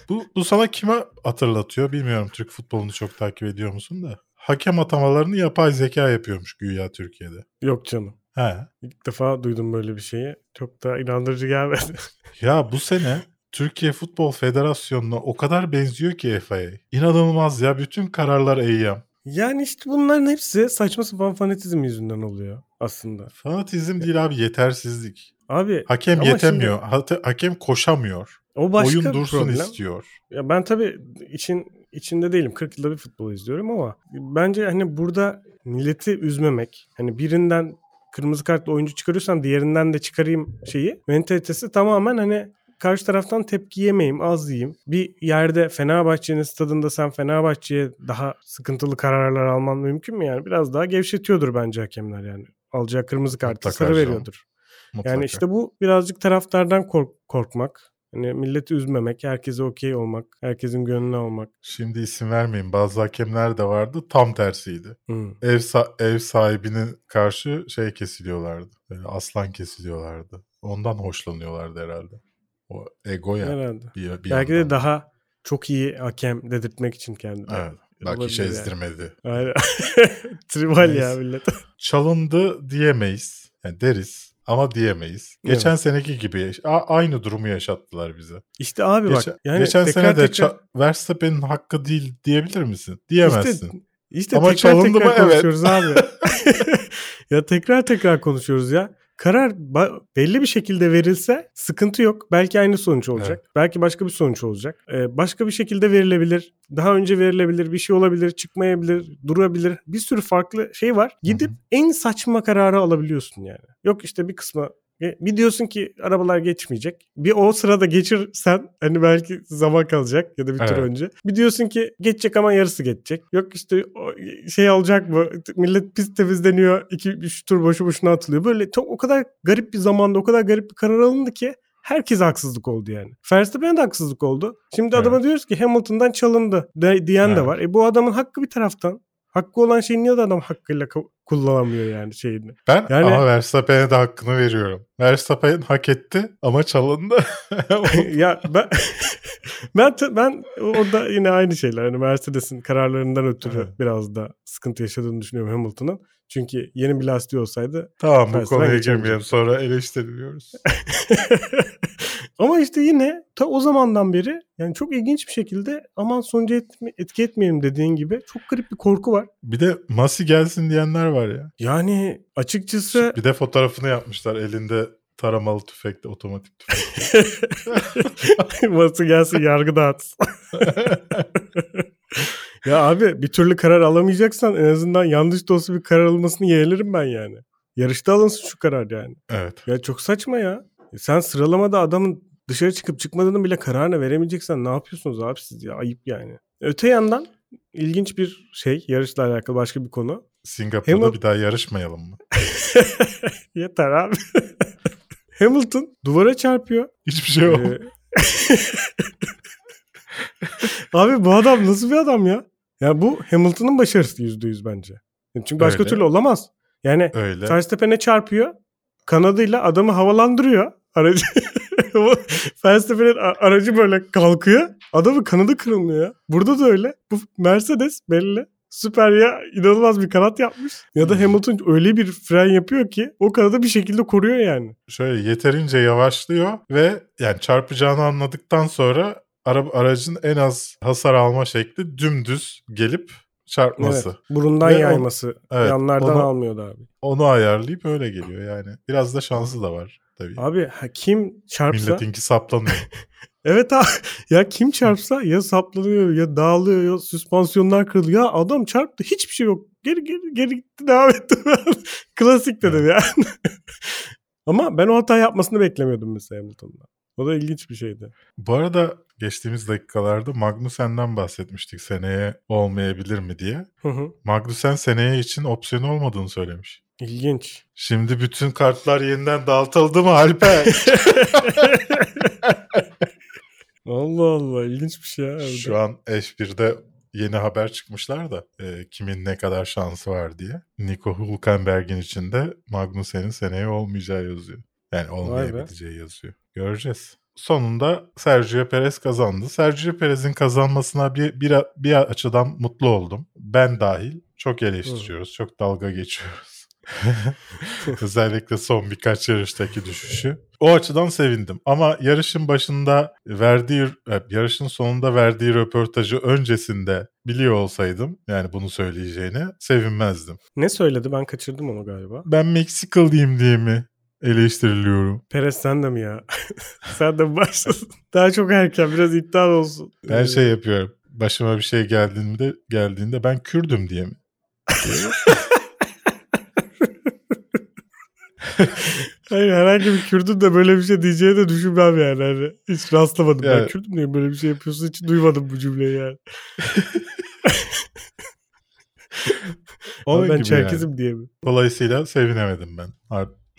Bu, bu sana kime hatırlatıyor bilmiyorum. Türk futbolunu çok takip ediyor musun da. Hakem atamalarını yapay zeka yapıyormuş güya Türkiye'de. Yok canım. He. İlk defa duydum böyle bir şeyi. Çok da inandırıcı gelmedi. Ya bu sene Türkiye Futbol Federasyonu'na o kadar benziyor ki FIA. İnanılmaz ya. Bütün kararlar eyyam. Yani işte bunların hepsi saçma sapan fanatizm yüzünden oluyor aslında. Fanatizm değil abi yetersizlik. Abi Hakem yetemiyor. Hate- hakem koşamıyor. O başka Oyun dursun problem. istiyor. Ya ben tabii için içinde değilim. 40 yılda bir futbol izliyorum ama bence hani burada milleti üzmemek, hani birinden kırmızı kartla oyuncu çıkarıyorsan diğerinden de çıkarayım şeyi. Mentalitesi tamamen hani karşı taraftan tepki yemeyeyim, az yiyeyim. Bir yerde Fenerbahçe'nin stadında sen Fenerbahçe'ye daha sıkıntılı kararlar alman mümkün mü yani? Biraz daha gevşetiyordur bence hakemler yani. Alacağı kırmızı kartı Mutlaka sarı canım. veriyordur. Mutlaka. Yani işte bu birazcık taraftardan kork- korkmak. Hani milleti üzmemek, herkese okey olmak, herkesin gönlüne olmak. Şimdi isim vermeyin. Bazı hakemler de vardı. Tam tersiydi. Hmm. Ev, sa- ev sahibinin karşı şey kesiliyorlardı. Böyle aslan kesiliyorlardı. Ondan hoşlanıyorlardı herhalde. O ego ya. Herhalde. Bir, bir Belki yandan. de daha çok iyi hakem dedirtmek için kendini. Evet. Bak Olabilir hiç yani. ezdirmedi. Aynen. Tribal ya millet. Çalındı diyemeyiz. Yani deriz ama diyemeyiz. Evet. Geçen seneki gibi a- aynı durumu yaşattılar bize. İşte abi Geçen, bak. Yani geçen tekrar sene de tekrar, Verstappen'in hakkı değil diyebilir misin? Diyemezsin. işte Ama tekrar çalındı tekrar mı? Evet. konuşuyoruz abi. ya tekrar tekrar konuşuyoruz ya. Karar belli bir şekilde verilse sıkıntı yok. Belki aynı sonuç olacak. Belki başka bir sonuç olacak. Ee, başka bir şekilde verilebilir. Daha önce verilebilir. Bir şey olabilir. Çıkmayabilir. Durabilir. Bir sürü farklı şey var. Gidip Hı hı. en saçma kararı alabiliyorsun yani. Yok işte bir kısmı e, bir diyorsun ki arabalar geçmeyecek. Bir o sırada geçirsen hani belki zaman kalacak ya da bir tur Evet. önce. Bir diyorsun ki geçecek ama yarısı geçecek. Yok işte şey olacak mı? Millet pist temizleniyor. 2-3 tur boşu boşuna atılıyor. Böyle çok o kadar garip bir zamanda o kadar garip bir karar alındı ki herkese haksızlık oldu yani. Verstappen'e de haksızlık oldu. Şimdi Evet. adama diyoruz ki Hamilton'dan çalındı de, diyen de Evet. var. E bu adamın hakkı bir taraftan. Hakkı olan şeyi niye de adam hakkıyla kullanamıyor yani şeyini. Ben Yani- ama Verstappen'e de hakkını veriyorum. Verstappen hak etti ama çalındı. ya ben ben ben orada yine aynı şeyler. Hani Mercedes'in kararlarından ötürü Evet. biraz da sıkıntı yaşadığını düşünüyorum Hamilton'ın. Çünkü yeni bir lastiği olsaydı tamam bu konuya girmeyelim sonra eleştiriliyoruz. Ama işte yine ta o zamandan beri yani çok ilginç bir şekilde aman sonucu etme- etki etmeyelim dediğin gibi çok garip bir korku var. Bir de Masi gelsin diyenler var ya. Yani açıkçası Bir de fotoğrafını yapmışlar elinde taramalı tüfekle otomatik tüfek.Ması gelsin yargı dağıtsın. ya abi bir türlü karar alamayacaksan en azından yanlış da olsa bir karar alınmasını yeğlerim ben yani. Yarışta alınsın şu karar yani. evet. Ya çok saçma ya. Sen sıralamada adamın dışarı çıkıp çıkmadığını bile kararını veremeyeceksen ne yapıyorsunuz abi siz ya? Ayıp yani. Öte yandan ilginç bir şey yarışla alakalı başka bir konu. Singapur'da Hamil- bir daha yarışmayalım mı? Yeter abi. Hamilton duvara çarpıyor. Hiçbir şey yok. Ee, Abi bu adam nasıl bir adam ya? Ya bu Hamilton'ın başarısı yüzde yüz bence. Çünkü başka Öyle. türlü olamaz. Yani Öyle. Verstappen'e çarpıyor. Kanadıyla adamı havalandırıyor. Aracı. Verstappen'in aracı böyle kalkıyor. Adamın kanadı kırılmıyor ya. Burada da öyle. Bu Mercedes belli. Süper ya inanılmaz bir kanat yapmış. Ya da Hamilton öyle bir fren yapıyor ki o kanadı bir şekilde koruyor yani. Şöyle yeterince yavaşlıyor ve yani çarpacağını anladıktan sonra araba aracın en az hasar alma şekli dümdüz gelip çarpması. Evet. Burundan Ve yayması. Evet, Yanlardan onu- almıyordu abi. Onu ayarlayıp öyle geliyor yani. Biraz da şansı da var tabii. Abi ha, kim çarpsa Milletinki saplanıyor. evet abi ya kim çarpsa ya saplanıyor ya dağılıyor ya süspansiyonlar kırılıyor. Ya adam çarptı hiçbir şey yok. Geri geri geri gitti devam etti. Klasik dedim yani. Ama ben o hata yapmasını beklemiyordum mesela Hamilton'dan. O da ilginç bir şeydi. Bu arada geçtiğimiz dakikalarda Magnussen'den bahsetmiştik seneye olmayabilir mi diye. Hı hı. Magnussen seneye için opsiyon olmadığını söylemiş. İlginç. Şimdi bütün kartlar yeniden dağıtıldı mı Alper? Allah Allah ilginç bir şey ya. Şu an F1'de yeni haber çıkmışlar da e, kimin ne kadar şansı var diye. Nico Hülkenberg'in içinde Magnussen'in seneye olmayacağı yazıyor. Yani olmayabileceği yazıyor. Göreceğiz. Sonunda Sergio Perez kazandı. Sergio Perez'in kazanmasına bir, bir, bir açıdan mutlu oldum. Ben dahil çok eleştiriyoruz. Çok dalga geçiyoruz. Özellikle son birkaç yarıştaki düşüşü. O açıdan sevindim. Ama yarışın başında verdiği, e, yarışın sonunda verdiği röportajı öncesinde biliyor olsaydım, yani bunu söyleyeceğini sevinmezdim. Ne söyledi ben kaçırdım onu galiba. Ben Meksikalıyım diye mi eleştiriliyorum? Perez sen de mi ya? sen de mi başladın? Daha çok erken biraz iddia olsun. Ben şey yapıyorum. Başıma bir şey geldiğinde geldiğinde ben Kürdüm diye mi? Hayır herhangi bir Kürdün de böyle bir şey diyeceğini de düşünmem yani. Hani hiç rastlamadım. Ben Yani- Kürdüm diye böyle bir şey yapıyorsun hiç duymadım bu cümleyi yani. Ama ben Çerkezim yani. diye mi? Dolayısıyla sevinemedim ben.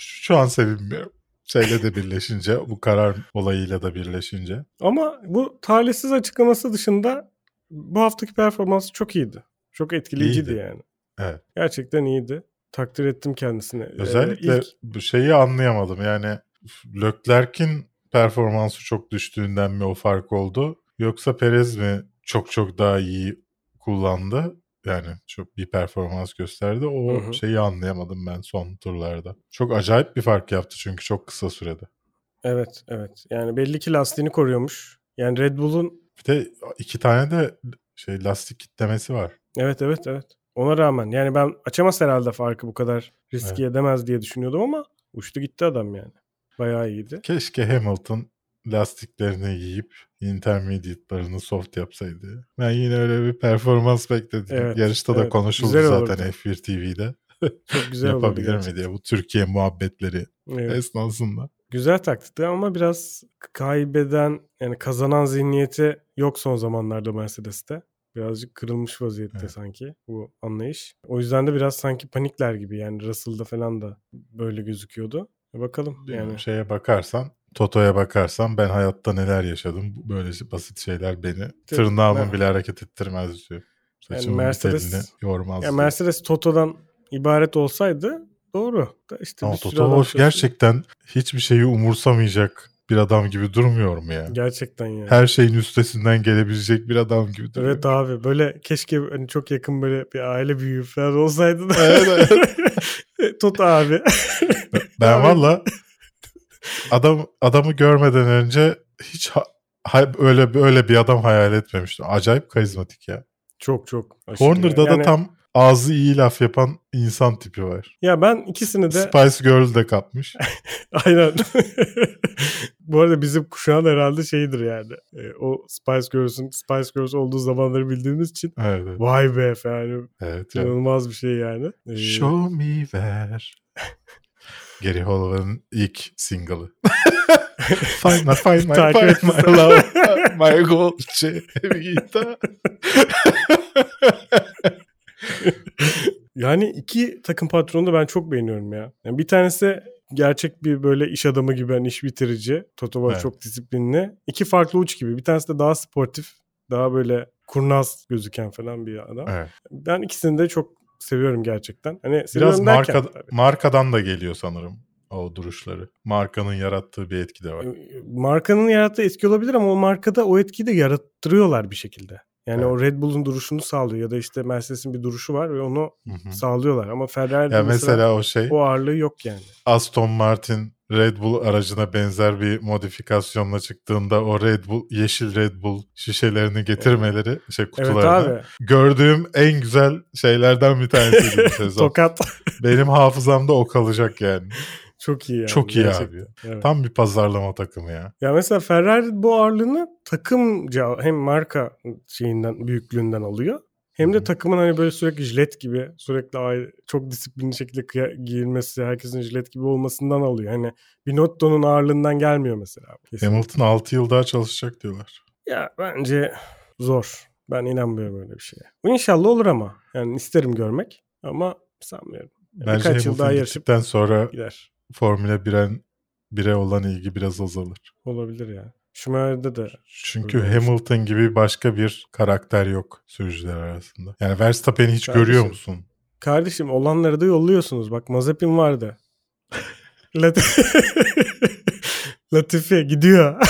Şu an sevinmiyorum. Şeyle de birleşince, bu karar olayıyla da birleşince. Ama bu talihsiz açıklaması dışında bu haftaki performansı çok iyiydi. Çok etkileyiciydi İyiydi. yani. Evet. Gerçekten iyiydi. Takdir ettim kendisini. Ee, Özellikle ilk- bu şeyi anlayamadım. Yani Leclerc'in performansı çok düştüğünden mi o fark oldu? Yoksa Perez mi çok çok daha iyi kullandı? Yani çok bir performans gösterdi. O Hı hı. şeyi anlayamadım ben son turlarda. Çok acayip bir fark yaptı çünkü çok kısa sürede. Evet, evet. Yani belli ki lastiğini koruyormuş. Yani Red Bull'un Bir de iki tane de şey lastik kitlemesi var. evet evet evet. Ona rağmen yani ben açamaz herhalde farkı bu kadar riske edemez diye düşünüyordum ama Uçtu gitti adam yani. Bayağı iyiydi. Keşke Hamilton lastiklerini giyip intermediate'larını soft yapsaydı. Ben yine öyle bir performans bekledim. Evet, Yarışta da evet. konuşuldu Güzel zaten olurdu. F1 TV'de. Çok güzel Yapabilir mi diye bu Türkiye muhabbetleri Evet. esnasında. Güzel taktikti ama biraz kaybeden yani kazanan zihniyeti yok son zamanlarda Mercedes'te. Birazcık kırılmış vaziyette Evet. sanki bu anlayış. O yüzden de biraz sanki panikler gibi yani Russell'da falan da böyle gözüküyordu. E Bakalım yani. Şeye bakarsan, Toto'ya bakarsan ben hayatta neler yaşadım. Böyle basit şeyler beni tırnağımın bile hareket ettirmez diyor. Saçımın Mercedes- telini yormaz Ya. Mercedes Toto'dan ibaret olsaydı doğru. İşte Ama Toto çalışıyor. gerçekten hiçbir şeyi umursamayacak bir adam gibi durmuyor mu ya? Gerçekten yani. Her şeyin üstesinden gelebilecek bir adam gibi duruyor. Evet abi böyle keşke hani çok yakın böyle bir aile büyüğü falan olsaydı da. Evet, Toto abi. Ben valla adam adamı görmeden önce hiç ha- ha- öyle öyle bir adam hayal etmemiştim. Acayip karizmatik ya. çok çok. aşırı Horner'da yani. da tam ağzı iyi laf yapan insan tipi var. Ya ben ikisini de Spice Girl de kapmış. aynen. Bu arada bizim kuşağın herhalde şeyidir yani. E, o Spice Girls'ün Spice Girls olduğu zamanları bildiğimiz için Evet. evet. vay be yani evet inanılmaz bir şey yani. E, Show me where. Gary Holloway'ın ilk single'ı. find my, find my, find my love, my Dolce Vita. Yani iki takım patronu da ben çok beğeniyorum ya. Yani bir tanesi gerçek bir böyle iş adamı gibi hani iş bitirici. Toto Wolff Evet. çok disiplinli. İki farklı uç gibi. Bir tanesi de daha sportif. Daha böyle kurnaz gözüken falan bir adam. Evet. Ben ikisini de çok seviyorum gerçekten. Hani Biraz seviyorum derken, marka, markadan da geliyor sanırım o duruşları. Markanın yarattığı bir etki de var. markanın yarattığı etki olabilir ama o markada o etkiyi de yarattırıyorlar bir şekilde. Yani Evet. o Red Bull'un duruşunu sağlıyor ya da işte Mercedes'in bir duruşu var ve onu Hı hı. sağlıyorlar ama Ferrari'de mesela, mesela o şey o ağırlığı yok yani. Aston Martin Red Bull aracına benzer bir modifikasyonla çıktığında o Red Bull yeşil Red Bull şişelerini getirmeleri şey Evet kutularına abi. gördüğüm en güzel şeylerden bir tanesiydi bu sezon. Tokat. Benim hafızamda o kalacak yani. Çok iyi yani. Çok iyi gerçekten. abi. Evet. Tam bir pazarlama takımı ya. Ya mesela Ferrari bu ağırlığını takımca hem marka şeyinden büyüklüğünden alıyor. Hem de takımın hani böyle sürekli jilet gibi sürekli çok disiplinli şekilde kıya- giyilmesi, herkesin jilet gibi olmasından alıyor. Hani Binotto'nun ağırlığından gelmiyor mesela. Kesinlikle. Hamilton 6 yıl daha çalışacak diyorlar. Ya bence zor. Ben inanmıyorum öyle bir şeye. Bu inşallah olur ama. Yani isterim görmek ama sanmıyorum. Yani Bence birkaç yıl daha Hamilton yarışıp sonra gider. Formula 1'en 1'e olan ilgi biraz azalır. Olabilir ya. Schumacher'de de Çünkü Öyle. Hamilton gibi başka bir karakter yok sürücüler arasında. Yani Verstappen'i hiç Kardeşim. görüyor musun? Kardeşim olanları da yolluyorsunuz. Bak Mazepin vardı. Lat- Latifi gidiyor.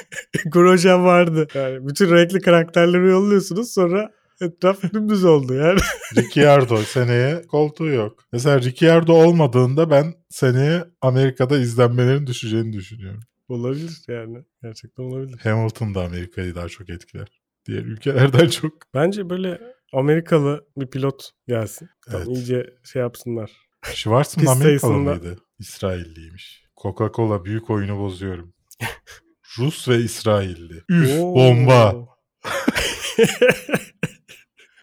Grosjean vardı. Yani bütün renkli karakterleri yolluyorsunuz sonra etraf dümdüz oldu yani. Ricciardo seneye koltuğu yok. Mesela Ricciardo olmadığında ben seneye Amerika'da izlenmelerin düşeceğini düşünüyorum. olabilir yani. Gerçekten olabilir. Hamilton da Amerika'yı daha çok etkiler. Diğer ülkelerden çok. Bence böyle Amerikalı bir pilot gelsin. Tam Evet. iyice şey yapsınlar. Schwarzman Amerikalı mıydı? İsrailliymiş. Coca-Cola büyük oyunu bozuyorum. Rus ve İsrailli. Üf Oo. bomba.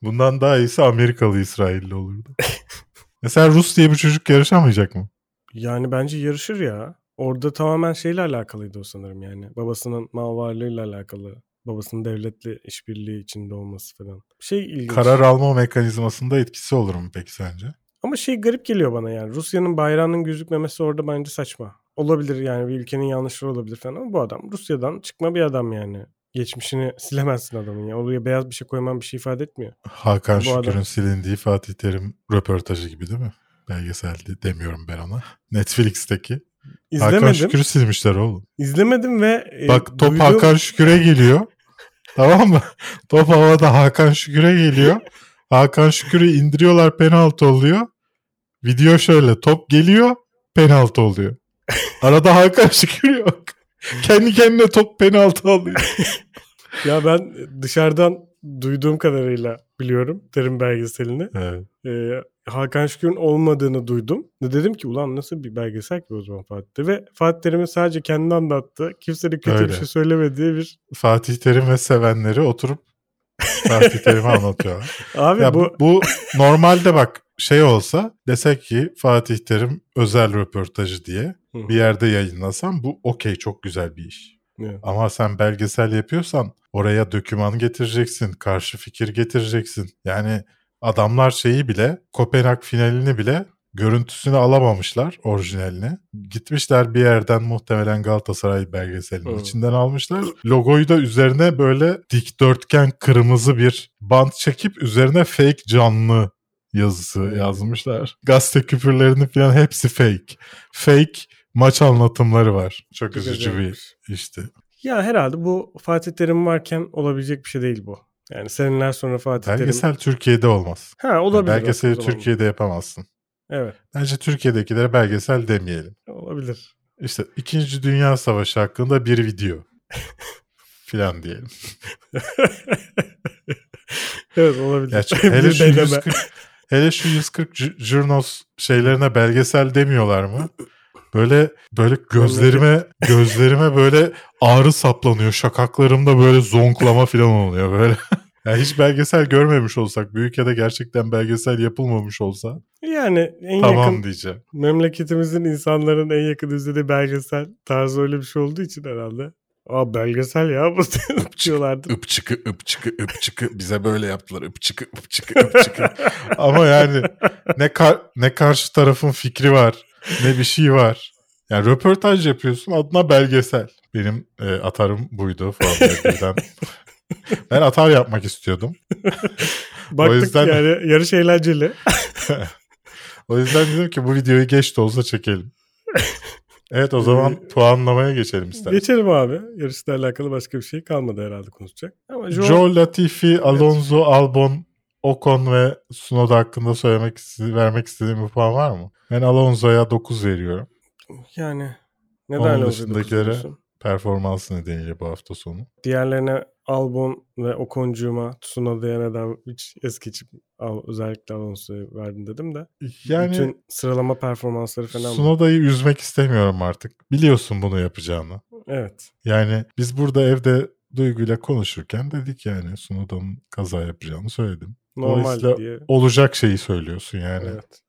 Bundan daha iyisi Amerikalı İsrailli olurdu. Mesela Rus diye bir çocuk yarışamayacak mı? Yani bence yarışır ya. Orada tamamen şeyle alakalıydı o sanırım yani. Babasının mal varlığıyla alakalı. Babasının devletle işbirliği içinde olması falan. Şey ilginç. Karar alma mekanizmasında etkisi olur mu peki sence? Ama şey garip geliyor bana yani. Rusya'nın bayrağının gözükmemesi orada bence saçma. Olabilir yani bir ülkenin yanlışları olabilir falan ama bu adam Rusya'dan çıkma bir adam yani. Geçmişini silemezsin adamın ya. Oraya beyaz bir şey koyman bir şey ifade etmiyor. Hakan Bu Şükür'ün adam- silindiği Fatih Terim röportajı gibi değil mi? Belgeseldi demiyorum ben ona. Netflix'teki. Hakan İzlemedim. Şükür'ü silmişler oğlum. İzlemedim ve e, Bak top duydum- Hakan Şükür'e geliyor. tamam mı? Top havada Hakan Şükür'e geliyor. Hakan Şükür'ü indiriyorlar penaltı oluyor. Video şöyle top geliyor penaltı oluyor. Arada Hakan Şükür yok. Kendi kendine top penaltı alıyor. Ya ben dışarıdan duyduğum kadarıyla biliyorum terim belgeselini. Evet. e, Hakan Şükür'ün olmadığını duydum. Ve dedim ki ulan nasıl bir belgesel ki o zaman Fatih'te. Ve Fatih Terim'in sadece kendi anlattı. Kimsenin kötü Öyle. bir şey söylemediği bir... Fatih Terim ve sevenleri oturup Fatih Terim'i anlatıyorlar. Abi ya bu... bu, normalde bak şey olsa desek ki Fatih Terim özel röportajı diye bir yerde yayınlasam bu okey çok güzel bir iş. Evet. Ama sen belgesel yapıyorsan oraya döküman getireceksin, karşı fikir getireceksin. Yani adamlar şeyi bile, Kopenhag finalini bile görüntüsünü alamamışlar orijinalini. Gitmişler bir yerden muhtemelen Galatasaray belgeselinin Hı. içinden almışlar. Logoyu da üzerine böyle dikdörtgen kırmızı bir bant çekip üzerine fake canlı yazısı yazmışlar. Gazete küpürlerini falan hepsi fake. Fake maç anlatımları var. Çok Çok üzücü bir işte. Ya herhalde bu Fatih Terim varken olabilecek bir şey değil bu. Yani seneler sonra Fatih Terim... Belgesel Türkiye'de olmaz. Ha olabilir. Belgeseli o zaman. Türkiye'de yapamazsın. Evet Bence Türkiye'dekilere belgesel demeyelim. olabilir. İşte 2. Dünya Savaşı hakkında bir video filan diyelim. evet olabilir. Bir hele şu deneme. 140 hele şu 140 J- Jurnos şeylerine belgesel demiyorlar mı? Böyle böyle gözlerime gözlerime böyle ağrı saplanıyor. Şakaklarımda böyle zonklama filan oluyor böyle. Yani hiç belgesel görmemiş olsak, büyük ya da gerçekten belgesel yapılmamış olsa Yani en tamam yakın diyeceğim. memleketimizin insanların en yakın izlediği belgesel tarzı öyle bir şey olduğu için herhalde. Aa belgesel ya bu diyorlardı. Ipçıkı ıpçıkı ıpçıkı bize böyle yaptılar ıpçıkı ıpçıkı ıpçıkı. Ama yani ne kar, ne karşı tarafın fikri var ne bir şey var. Yani röportaj yapıyorsun adına belgesel. Benim e, atarım buydu Formula 1'den. ben atar yapmak istiyordum. Baktık yüzden- yani yarış eğlenceli. O yüzden dedim ki bu videoyu geç de olsa çekelim. Evet o zaman puanlamaya geçelim istersen. Geçelim abi. Yarışla alakalı başka bir şey kalmadı herhalde konuşacak. Ama Joe, Joe Latifi, Alonso, Albon, Ocon ve Tsunoda hakkında söylemek vermek istediğim bir puan var mı? Ben Alonso'ya 9 veriyorum. yani neden Onun dışındakilere- Performansı nedeniyle bu hafta sonu. Diğerlerine Albon ve Okoncuğuma Tsunoda'ya neden hiç es geçip al, özellikle Alonso'yu verdin dedim de. Yani Bütün sıralama performansları falan. Tsunoda'yı üzmek istemiyorum artık. Biliyorsun bunu yapacağını. Evet. Yani biz burada evde Duygu'yla konuşurken dedik yani Tsunoda'nın kaza yapacağını söyledim. Normal Dolayısıyla diye. olacak şeyi söylüyorsun yani. Evet.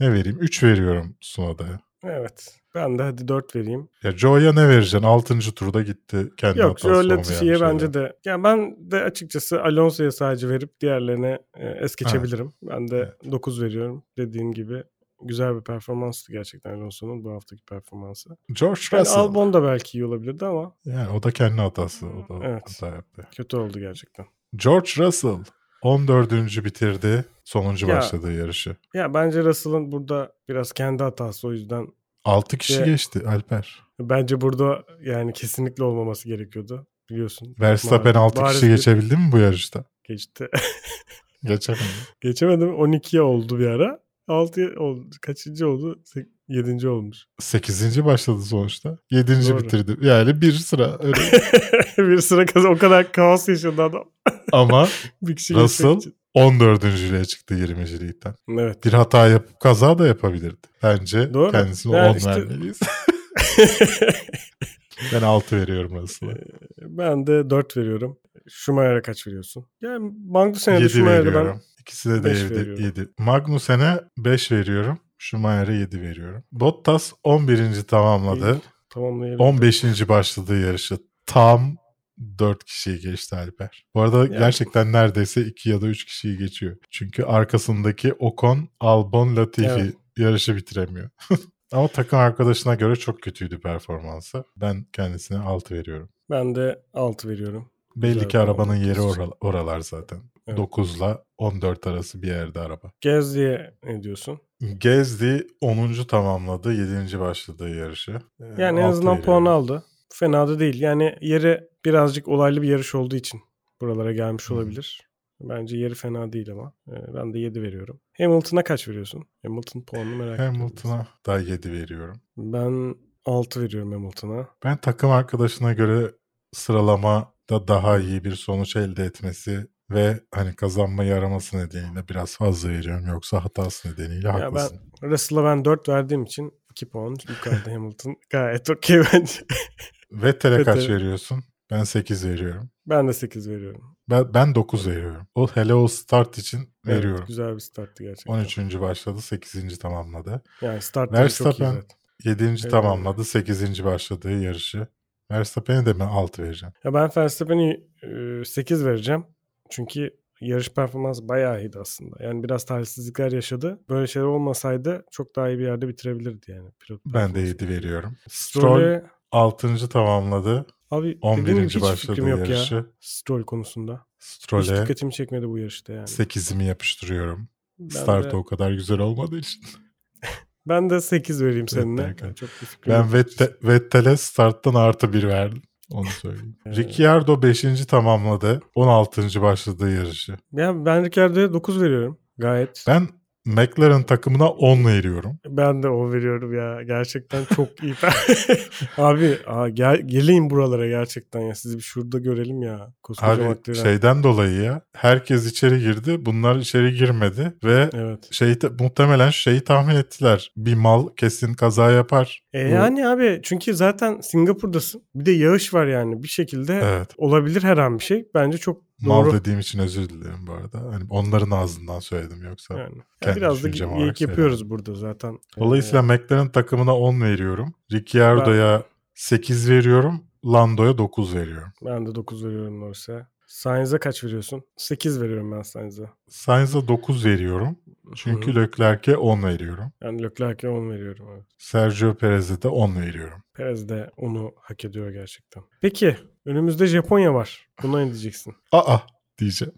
Ne vereyim? 3 veriyorum Tsunoda'ya. Evet. Ben de hadi 4 vereyim. Ya Joe'ya ne vereceksin? 6. turda gitti. Kendi Yok hatası Joe Latifi'ye bence de. Ya ben de açıkçası Alonso'ya sadece verip diğerlerine e, es geçebilirim. Ben de 9 veriyorum. Dediğin gibi güzel bir performanstı gerçekten Alonso'nun bu haftaki performansı. George Yani Russell. Albon da belki iyi olabilirdi ama Yani o da kendi hatası. O da Evet. hata yaptı. kötü oldu gerçekten. George Russell 14. bitirdi. Sonuncu Ya. başladığı yarışı. Ya bence Russell'ın burada biraz kendi hatası o yüzden 6 kişi Ve- geçti Alper. bence burada yani kesinlikle olmaması gerekiyordu. Biliyorsun. Verstappen Bariz- 6 bariz kişi bir- geçebildi mi bu yarışta? Geçti. Geçemedi. Geçemedim. 12'ye oldu bir ara. 6 oldu. Kaçıncı oldu? 7. olmuş. 8. başladı sonuçta. 7. Doğru. bitirdi. Yani bir sıra öyle. bir sıra o kadar kaos yaşadı adam. Ama Russell geçmek için. 14. çıktı 20. ligden. Evet. Bir hata yapıp kaza da yapabilirdi. Bence Doğru. kendisine Yani 10 işte- vermeliyiz. ben 6 veriyorum Russell'a. ben de 4 veriyorum. Schumacher'a kaç veriyorsun? Yani Magnussen'e de 7 Schumacher'e veriyorum. ben İkisine de beş 7. veriyorum. 7. Magnussen'e 5 veriyorum. Schumacher'e 7 veriyorum. Bottas 11. tamamladı. tamamlayalım. 15. başladığı yarışı tam 4 kişiyi geçti Alper. Bu arada gerçekten neredeyse 2 ya da 3 kişiyi geçiyor. Çünkü arkasındaki Ocon, Albon, Latifi Evet. yarışı bitiremiyor. Ama takım arkadaşına göre çok kötüydü performansı. Ben kendisine 6 veriyorum. Ben de 6 veriyorum. Belli Güzel ki arabanın yeri oral- oralar zaten. Evet. 9 ile 14 arası bir yerde araba. Gezdi'ye ne diyorsun? Gezdi 10. tamamladı. 7. başladığı yarışı. Ee, Yani en azından puan aldı. Fena da değil. Yani yeri birazcık olaylı bir yarış olduğu için buralara gelmiş olabilir. Bence yeri fena değil ama. Ee, Ben de 7 veriyorum. Hamilton'a kaç veriyorsun? Hamilton puanını merak ediyorum. Hamilton'a da 7 veriyorum. Ben 6 veriyorum Hamilton'a. Ben takım arkadaşına göre sıralamada daha iyi bir sonuç elde etmesi Ve hani kazanmayı araması nedeniyle biraz fazla veriyorum. Yoksa hatası nedeniyle Ya haklısın. ben Russell'a ben 4 verdiğim için 2 puan yukarıda Hamilton gayet okey bence. Vettel'e kaç veriyorsun? Ben 8 veriyorum. Ben de 8 veriyorum. Ben, ben 9 veriyorum. O hele o start için Evet, veriyorum. güzel bir starttı gerçekten. 13. başladı, 8. tamamladı. Yani startları çok iyi Verstappen zaten. 7. Evet. tamamladı, 8. başladığı yarışı. Verstappen'e de ben 6 vereceğim. Ya ben Verstappen'e 8 vereceğim. Çünkü yarış performansı bayağı iyiydi aslında. Yani biraz talihsizlikler yaşadı. Böyle şeyler olmasaydı çok daha iyi bir yerde bitirebilirdi yani. Pilot Ben de performansı. 7 veriyorum. Stroll Stroll'e 6. tamamladı. abi 11. dediğim gibi hiç başladı fikrim yok yarışı. ya Stroll konusunda. Hiç Stroll'e dikkatimi çekmedi bu yarışta yani. 8'imi yapıştırıyorum. Ben Startı de, o kadar güzel olmadığı için. ben de 8 vereyim seninle. Vettel. Çok Ben Vettel'e starttan artı 1 verdim. Onu söyleyeyim. Ricciardo 5. tamamladı. 16. başladığı yarışı. Ya ben Ricciardo'ya 9 veriyorum. Gayet. Ben McLaren takımına 10 veriyorum. Ben de o veriyorum ya. Gerçekten çok iyi. Abi aa, gel, gelin buralara gerçekten ya. Sizi bir şurada görelim ya. Koskoca Abi McLaren. şeyden dolayı ya. Herkes içeri girdi. Bunlar içeri girmedi. Ve Evet. şey muhtemelen şeyi tahmin ettiler. Bir mal kesin kaza yapar. E Bu- yani abi çünkü zaten Singapur'dasın. Bir de yağış var yani. Bir şekilde Evet. olabilir her an bir şey. Bence çok Mal doğru. dediğim için özür dilerim bu arada. Hani onların ağzından söyledim yoksa. Yani. Ya Kendi biraz da olarak yapıyoruz burada zaten. Dolayısıyla McLaren takımına 10 veriyorum. Ricciardo'ya 8 veriyorum. Lando'ya 9 veriyorum. Ee, ben de 9 veriyorum Norris'e. Sainz'e kaç veriyorsun? 8 veriyorum ben Sainz'e. Sainz'a 9 veriyorum. Çünkü. Leclerc'e 10 veriyorum. Ben Leclerc'e 10 veriyorum. Evet. Sergio Perez'e de 10 veriyorum. Perez de onu hak ediyor gerçekten. Peki önümüzde Japonya var. Buna ne diyeceksin? Aa diyeceğim.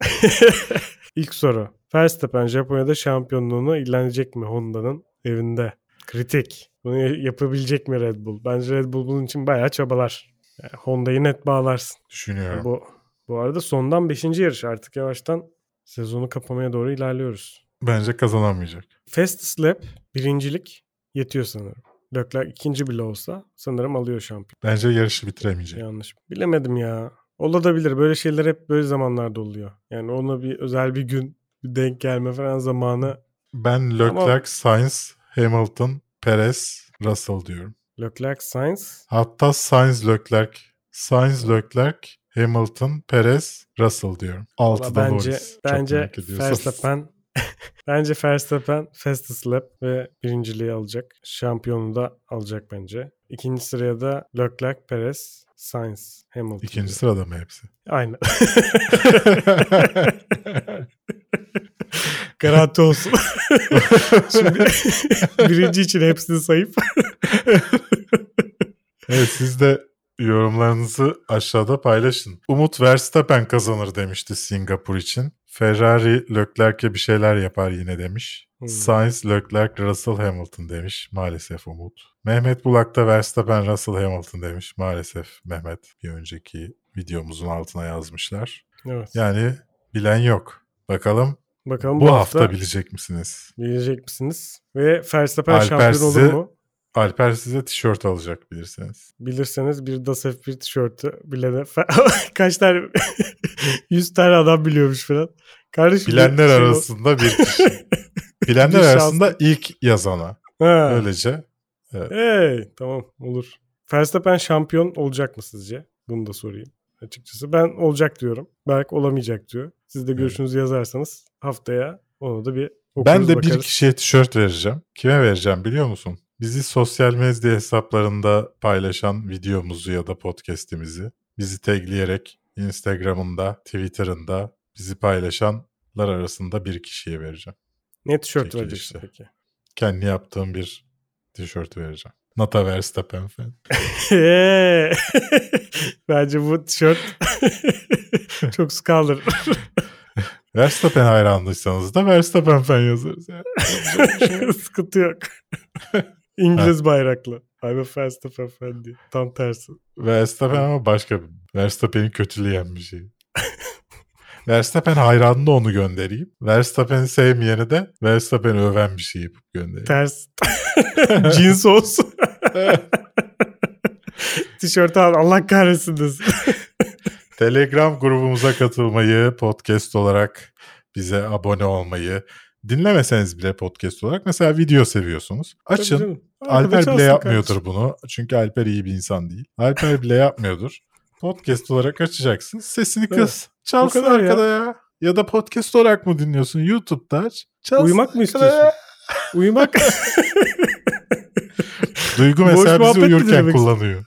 İlk soru. Verstappen Japonya'da şampiyonluğunu ilan edecek mi Honda'nın evinde? Kritik. Bunu yapabilecek mi Red Bull? Bence Red Bull bunun için bayağı çabalar. Yani Honda'yı net bağlarsın. Düşünüyorum. Bu, bu arada sondan 5. yarış artık yavaştan sezonu kapamaya doğru ilerliyoruz. Bence kazanamayacak. Fastest Lap birincilik yetiyor sanırım. Leclerc ikinci bile olsa sanırım alıyor şampiyon. Bence yarışı bitiremeyecek. Yanlış. Bilemedim ya. Olabilir. Böyle şeyler hep böyle zamanlarda oluyor. Yani ona bir özel bir gün bir denk gelme falan zamanı Ben Leclerc, Sainz, Hamilton, Perez, Russell diyorum. Leclerc, Sainz. Hatta Sainz, Leclerc, Sainz, Leclerc, Hamilton, Perez, Russell diyorum. Valla 6'da bence Norris. Bence ediyorsanız. Verstappen bence Verstappen fastest lap ve birinciliği alacak. Şampiyonu da alacak bence. İkinci sıraya da Leclerc, Perez, Sainz, Hamilton. İkinci sırada mı hepsi? Aynen. Garanti olsun. Şimdi birinci için hepsini sayıp Evet siz de yorumlarınızı aşağıda paylaşın. Umut Verstappen kazanır demişti Singapur için. Ferrari Leclerc'e bir şeyler yapar yine demiş. Hmm. Sainz, Leclerc, Russell Hamilton demiş. Maalesef Umut. Mehmet Bulak da Verstappen, Russell Hamilton demiş. Maalesef Mehmet bir önceki videomuzun altına yazmışlar. evet. Yani bilen yok. Bakalım Bakalım bu, hafta, bilecek misiniz? bilecek misiniz? Ve Verstappen Alper şampiyon olur mu? Alper size tişört alacak bilirseniz. Bilirseniz bir Das F1 tişörtü bilene kaç tane 100 tane adam biliyormuş falan. Kardeşim Bilenler bir şey arasında bir kişi. Bilenler Bir arasında ilk yazana. Ha. Böylece Hey, tamam olur. Verstappen şampiyon olacak mı sizce? Bunu da sorayım açıkçası. Ben olacak diyorum. Berk olamayacak diyor. Siz de görüşünüzü yazarsanız haftaya onu da bir okuruz ben de bir bakarız. kişiye tişört vereceğim. Kime vereceğim biliyor musun? Bizi sosyal medya hesaplarında paylaşan videomuzu ya da podcast'imizi bizi tagleyerek Instagram'ında, Twitter'ında bizi paylaşanlar arasında bir kişiye vereceğim. Ne tişört vereceksin peki? Kendi yaptığım bir tişört vereceğim. Nata Verstappen fan. Bence bu tişört çok su kaldırır. Verstappen hayranlıysanız da Verstappen fan yazarız. Yani. Sıkıntı yok. İngiliz bayraklı. I'm a Verstappen fan diye. Tam tersi. Verstappen ama başka bir. Verstappen'i kötüleyen bir şey. Verstappen hayranına onu göndereyim. Verstappen'i sevmeyeni de Verstappen'i öven bir şey yapıp göndereyim. Ters. Cins olsun. Tişört al Allah kahretsin desin. Telegram grubumuza katılmayı, podcast olarak bize abone olmayı, dinlemeseniz bile podcast olarak mesela video seviyorsunuz. Açın. Arkada Alper bile çalsın yapmıyordur kardeşim. bunu. Çünkü Alper iyi bir insan değil. Alper bile yapmıyordur. Podcast olarak açacaksın. Sesini Evet. kıs. Çalsın O kadar ya. arkada ya. ya. da podcast olarak mı dinliyorsun? YouTube'da aç. Çalsın Uyumak mı arkada istiyorsun? ya. Uyumak Duygu Boş mesela bizi muhabbet mi uyurken kullanıyor.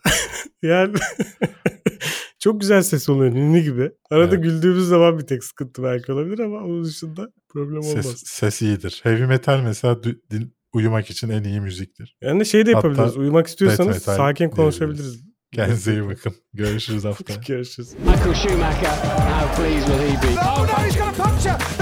yani çok güzel ses oluyor ninni gibi. Arada Evet. güldüğümüz zaman bir tek sıkıntı belki olabilir ama onun dışında problem olmaz. Ses, ses iyidir. Heavy metal mesela din- uyumak için en iyi müziktir. Yani şey de Hatta yapabiliriz. Uyumak istiyorsanız sakin konuşabiliriz. Kendinize iyi bakın. Görüşürüz haftaya. Görüşürüz. Michael Schumacher, how pleased will he be? Oh no, he's got a puncture.